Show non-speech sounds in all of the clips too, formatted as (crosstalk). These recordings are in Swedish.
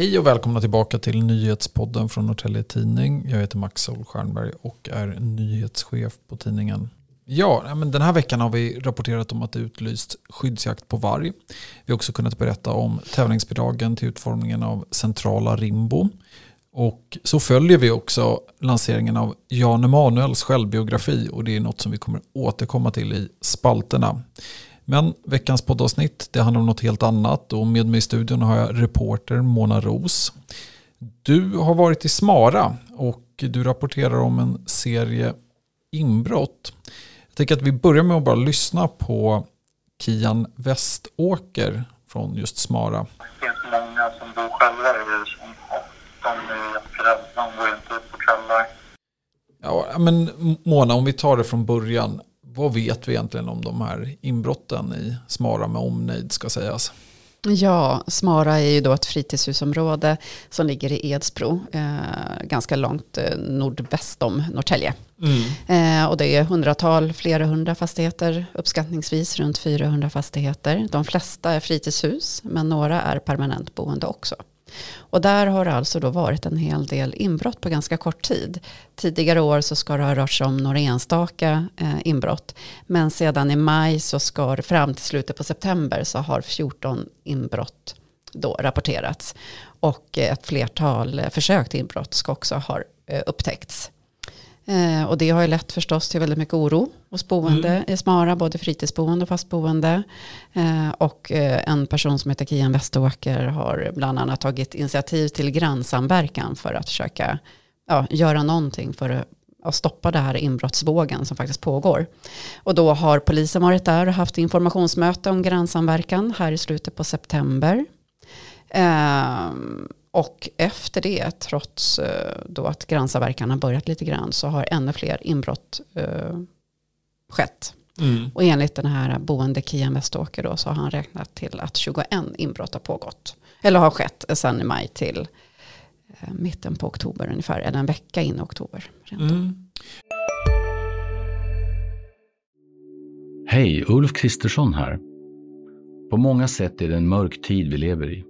Hej och välkomna tillbaka till nyhetspodden från Norrtelje Tidning. Jag heter Max Solstjernberg och är nyhetschef på tidningen. Ja, men den här veckan har vi rapporterat om att det utlyst skyddsjakt på varg. Vi har också kunnat berätta om tävlingsbidragen till utformningen av centrala Rimbo. Och så följer vi också lanseringen av Jan Emanuels självbiografi och det är något som vi kommer återkomma till i spalterna. Men veckans poddavsnitt det handlar om något helt annat och med mig i studion har jag reporter Mona Ros. Du har varit i Smara och du rapporterar om en serie inbrott. Jag tänker att vi börjar med att bara lyssna på Kian Weståker från just Smara. Det finns många som bor själva i och de är jätterädda. De går inte ut på kvällar. Ja, men Mona, om vi tar det från början vad vet vi egentligen om de här inbrotten i Smara med omnejd ska sägas? Ja, Smara är ju då ett fritidshusområde som ligger i Edsbro, eh, ganska långt eh, nordväst om Norrtälje. Mm. Eh, och det är hundratal, flera hundra fastigheter, uppskattningsvis runt 400 fastigheter. De flesta är fritidshus, men några är permanentboende också. Och där har det alltså då varit en hel del inbrott på ganska kort tid. Tidigare år så ska det ha rört sig om några enstaka eh, inbrott. Men sedan i maj så ska det fram till slutet på september så har 14 inbrott då rapporterats. Och ett flertal eh, försök till inbrott ska också ha eh, upptäckts. Eh, och det har ju lett förstås till väldigt mycket oro hos boende mm. i Smara, både fritidsboende och fastboende. Eh, och eh, en person som heter Kian Weståker har bland annat tagit initiativ till grannsamverkan för att försöka ja, göra någonting för att stoppa det här inbrottsvågen som faktiskt pågår. Och då har polisen varit där och haft informationsmöte om grannsamverkan här i slutet på september. Och efter det, trots eh, då att grannsamverkan har börjat lite grann, så har ännu fler inbrott uh, skett. Mm. Och enligt den här boende Kian Weståker då, så har han räknat till att 21 inbrott har pågått. Eller har skett sedan i maj till uh, mitten på oktober ungefär, eller en vecka in i oktober. Mm. Hej, Ulf Kristersson här. På många sätt är det en mörk tid vi lever i.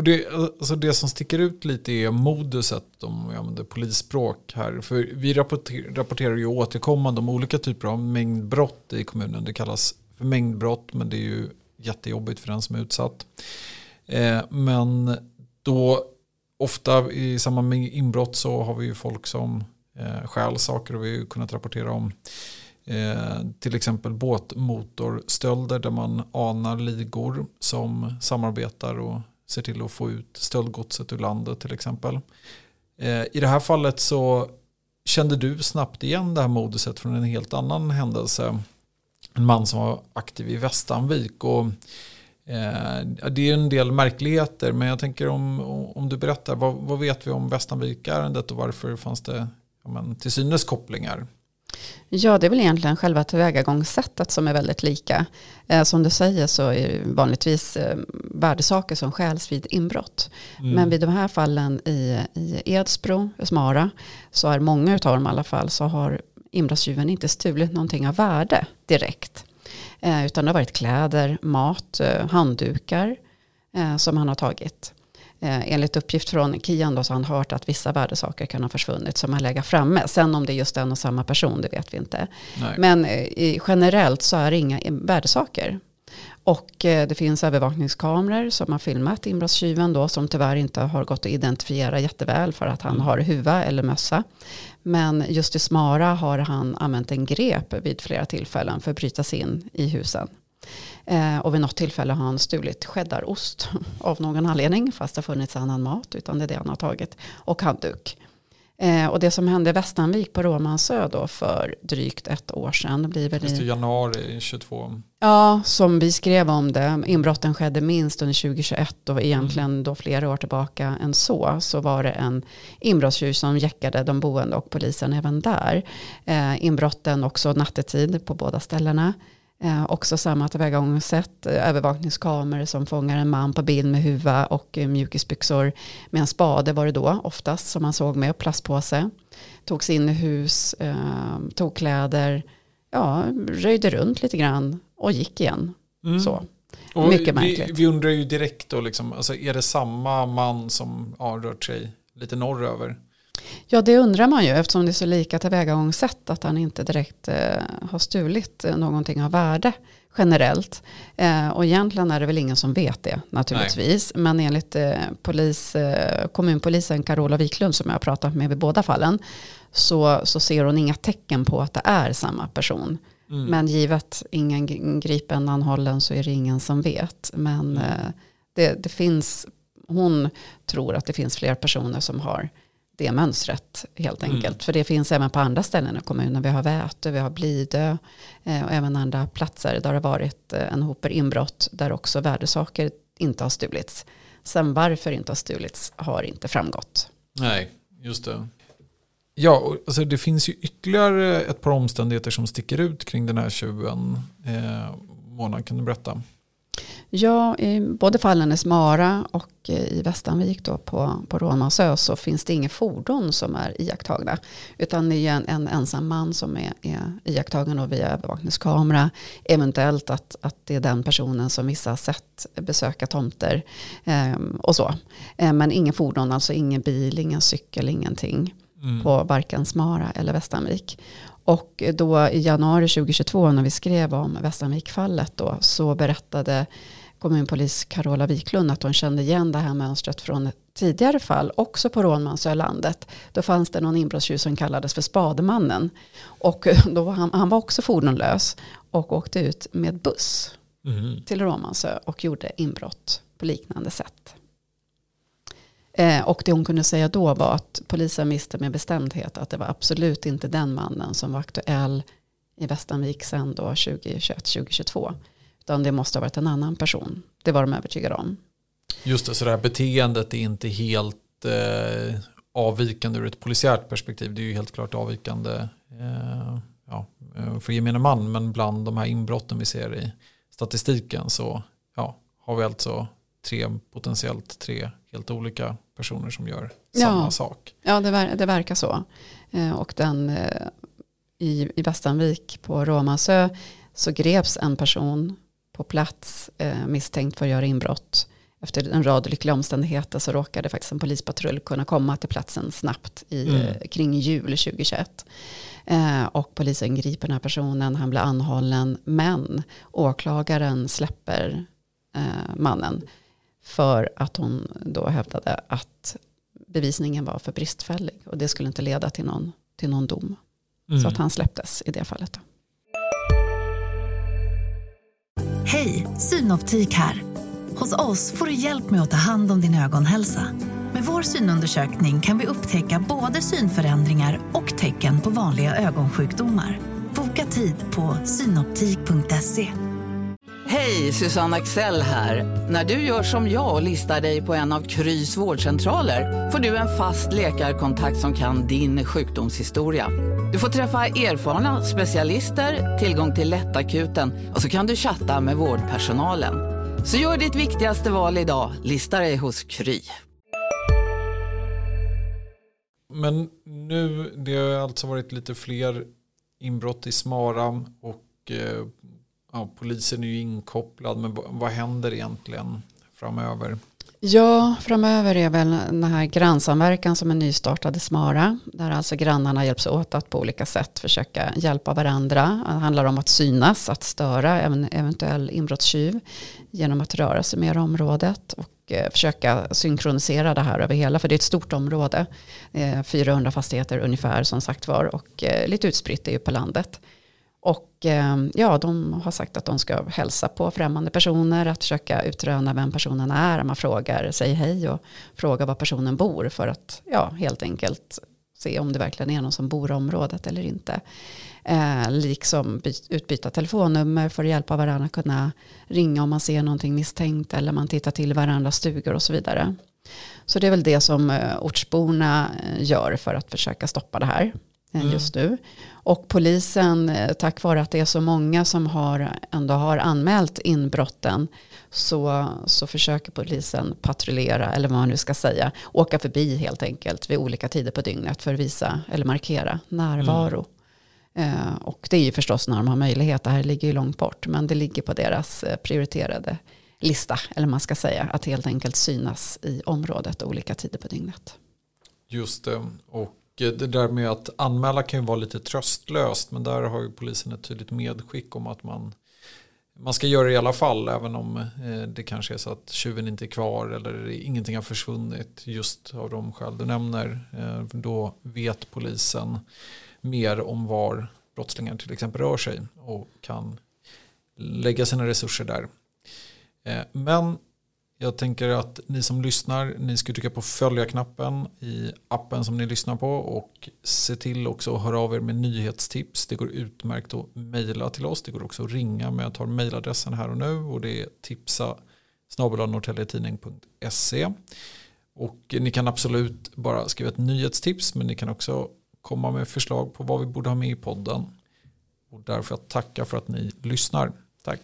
Och det, alltså det som sticker ut lite är moduset, om vi använder polisspråk här. För vi rapporter, rapporterar ju återkommande om olika typer av mängdbrott i kommunen. Det kallas för mängdbrott, men det är ju jättejobbigt för den som är utsatt. Eh, men då ofta i samband med inbrott så har vi ju folk som eh, stjäl saker och vi har ju kunnat rapportera om eh, till exempel båtmotorstölder där man anar ligor som samarbetar och ser till att få ut stöldgodset ur landet till exempel. Eh, I det här fallet så kände du snabbt igen det här moduset från en helt annan händelse. En man som var aktiv i Västanvik. Och, eh, det är en del märkligheter men jag tänker om, om du berättar vad, vad vet vi om Västanvik-ärendet och varför fanns det ja, men, till synes kopplingar? Ja, det är väl egentligen själva tillvägagångssättet som är väldigt lika. Eh, som du säger så är vanligtvis eh, värdesaker som stjäls vid inbrott. Mm. Men vid de här fallen i, i Edsbro, Smara, så är många av dem i alla fall så har inbrottstjuven inte stulit någonting av värde direkt. Eh, utan det har varit kläder, mat, handdukar som han har tagit. Eh, enligt uppgift från Kian då, så har han hört att vissa värdesaker kan ha försvunnit som har legat framme. Sen om det är just en och samma person, det vet vi inte. Nej. Men eh, generellt så är det inga värdesaker. Och eh, det finns övervakningskameror som har filmat inbrottstjuven då som tyvärr inte har gått att identifiera jätteväl för att han mm. har huva eller mössa. Men just i Smara har han använt en grep vid flera tillfällen för att bryta sig in i husen. Eh, och vid något tillfälle har han stulit cheddarost (laughs) av någon anledning. Fast det har funnits annan mat. Utan det är det han har tagit. Och handduk. Eh, och det som hände i Västanvik på Råmansö då för drygt ett år sedan. Det blir väl i januari 22. ja, som vi skrev om det. Inbrotten skedde minst under 2021 och egentligen då flera år tillbaka än så. Så var det en inbrottstjuv som jäckade de boende och polisen även där. Eh, inbrotten också nattetid på båda ställena. Eh, också samma tillvägagångssätt, eh, övervakningskameror som fångar en man på bild med huva och eh, mjukisbyxor. Med en spade var det då oftast som man såg med plastpåse. Togs in i hus, eh, tog kläder, ja, röjde runt lite grann och gick igen. Mm. Så. Och Mycket vi, märkligt. vi undrar ju direkt då, liksom, alltså, är det samma man som ja, rört sig lite norröver? Ja, det undrar man ju eftersom det är så lika tillvägagångssätt att han inte direkt eh, har stulit eh, någonting av värde generellt. Eh, och egentligen är det väl ingen som vet det naturligtvis. Men enligt eh, polis, eh, kommunpolisen Carola Wiklund som jag har pratat med vid båda fallen så, så ser hon inga tecken på att det är samma person. Mm. Men givet ingen gripen anhållen så är det ingen som vet. Men Mm. eh, det, det finns, hon tror att det finns fler personer som har det mönstret helt Mm. enkelt. För det finns även på andra ställen i kommunen. Vi har Vätö, vi har Blidö eh, och även andra platser där det har varit eh, en hoper inbrott där också värdesaker inte har stulits. Sen varför inte har stulits har inte framgått. Nej, just det. Ja, alltså, det finns ju ytterligare ett par omständigheter som sticker ut kring den här tjuven. Eh, Mona, kan du berätta? Ja, i både fallen i Smara och eh, i Västanvik då på, på Rånmansö så finns det inga fordon som är iakttagna. Utan det är en, en ensam man som är, är iakttagen och via övervakningskamera. Eventuellt att, att det är den personen som vissa har sett besöka tomter eh, och så. Eh, men ingen fordon, alltså ingen bil, ingen cykel, ingenting Mm. på varken Smara eller Västanvik. Och då i januari 2022 när vi skrev om Västanvikfallet då så berättade kommunpolis Carola Wiklund att hon kände igen det här mönstret från ett tidigare fall, också på Rånmansölandet. Då fanns det någon inbrottstjuv som kallades för Spademannen. Och (laughs) då var han, han var också fordonlös och åkte ut med buss Mm. till Råmansö och gjorde inbrott på liknande sätt. Eh, och det hon kunde säga då var att polisen visste med bestämdhet att det var absolut inte den mannen som var aktuell i Västanvik sen då 2021-2022. Utan det måste ha varit en annan person. Det var de övertygade om. Just det, så det här beteendet är inte helt eh, avvikande ur ett polisiärt perspektiv. Det är ju helt klart avvikande eh, ja, för gemene man. Men bland de här inbrotten vi ser i statistiken så ja, har vi alltså tre, potentiellt tre helt olika personer som gör samma Ja. sak. Ja, det, ver- det verkar så. Eh, och den eh, i, i Västanvik på Råmansö så greps en person på plats eh, misstänkt för att göra inbrott. Efter en rad lyckliga omständigheter så råkade faktiskt en polispatrull kunna komma till platsen snabbt i, Mm. kring jul 2021. Eh, och polisen griper den här personen, han blir anhållen, men åklagaren släpper eh, mannen för att hon då hävdade att bevisningen var för bristfällig och det skulle inte leda till någon, till någon dom. Mm. Så att han släpptes i det fallet. Då. Hej, Synoptik här. Hos oss får du hjälp med att ta hand om din ögonhälsa. Med vår synundersökning kan vi upptäcka både synförändringar och tecken på vanliga ögonsjukdomar. Boka tid på synoptik.se. Hej, Susanne Axel här. När du gör som jag och listar dig på en av Krys vårdcentraler får du en fast läkarkontakt som kan din sjukdomshistoria. Du får träffa erfarna specialister, tillgång till lättakuten och så kan du chatta med vårdpersonalen. Så gör ditt viktigaste val idag, lista dig hos Kry. Men nu, det har alltså varit lite fler inbrott i Smara och eh, ja, polisen är ju inkopplad. Men vad, händer egentligen framöver? Ja, framöver är väl den här grannsamverkan som är nystartad i Smara. Där alltså grannarna hjälps åt att på olika sätt försöka hjälpa varandra. Det handlar om att synas, att störa en eventuell inbrottstjuv genom att röra sig mer i området och eh, försöka synkronisera det här över hela, för det är ett stort område. Eh, 400 fastigheter ungefär som sagt var och eh, lite utspritt är ju på landet. Och ehm, ja, de har sagt att de ska hälsa på främmande personer, att försöka utröna vem personen är. Man frågar, säger hej och frågar var personen bor för att ja, helt enkelt se om det verkligen är någon som bor i området eller inte. Eh, liksom utbyta telefonnummer för att hjälpa varandra att kunna ringa om man ser någonting misstänkt eller man tittar till varandras stugor och så vidare. Så det är väl det som eh, ortsborna eh, gör för att försöka stoppa det här mm. just nu. Och polisen, tack vare att det är så många som har, ändå har anmält inbrotten, så, så försöker polisen patrullera, eller vad man nu ska säga, åka förbi helt enkelt vid olika tider på dygnet för att visa eller markera närvaro. Mm. Eh, och det är ju förstås när de har möjlighet, det här ligger ju långt bort, men det ligger på deras prioriterade lista, eller man ska säga, att helt enkelt synas i området olika tider på dygnet. Just det, och Eh, det där med att anmäla kan ju vara lite tröstlöst, men där har ju polisen ett tydligt medskick om att man man ska göra det i alla fall även om eh, det kanske är så att tjuven inte är kvar eller ingenting har försvunnit just av de skäl du nämner. Eh, då vet polisen mer om var brottslingar till exempel rör sig och kan lägga sina resurser där. Men jag tänker att ni som lyssnar, ni ska trycka på följa-knappen i appen som ni lyssnar på och se till också att höra av er med nyhetstips. Det går utmärkt att mejla till oss. Det går också att ringa, men jag tar mejladressen här och nu och det är tipsa och ni kan absolut bara skriva ett nyhetstips men ni kan också komma med förslag på vad vi borde ha med i podden. Och därför att tacka för att ni lyssnar. Tack.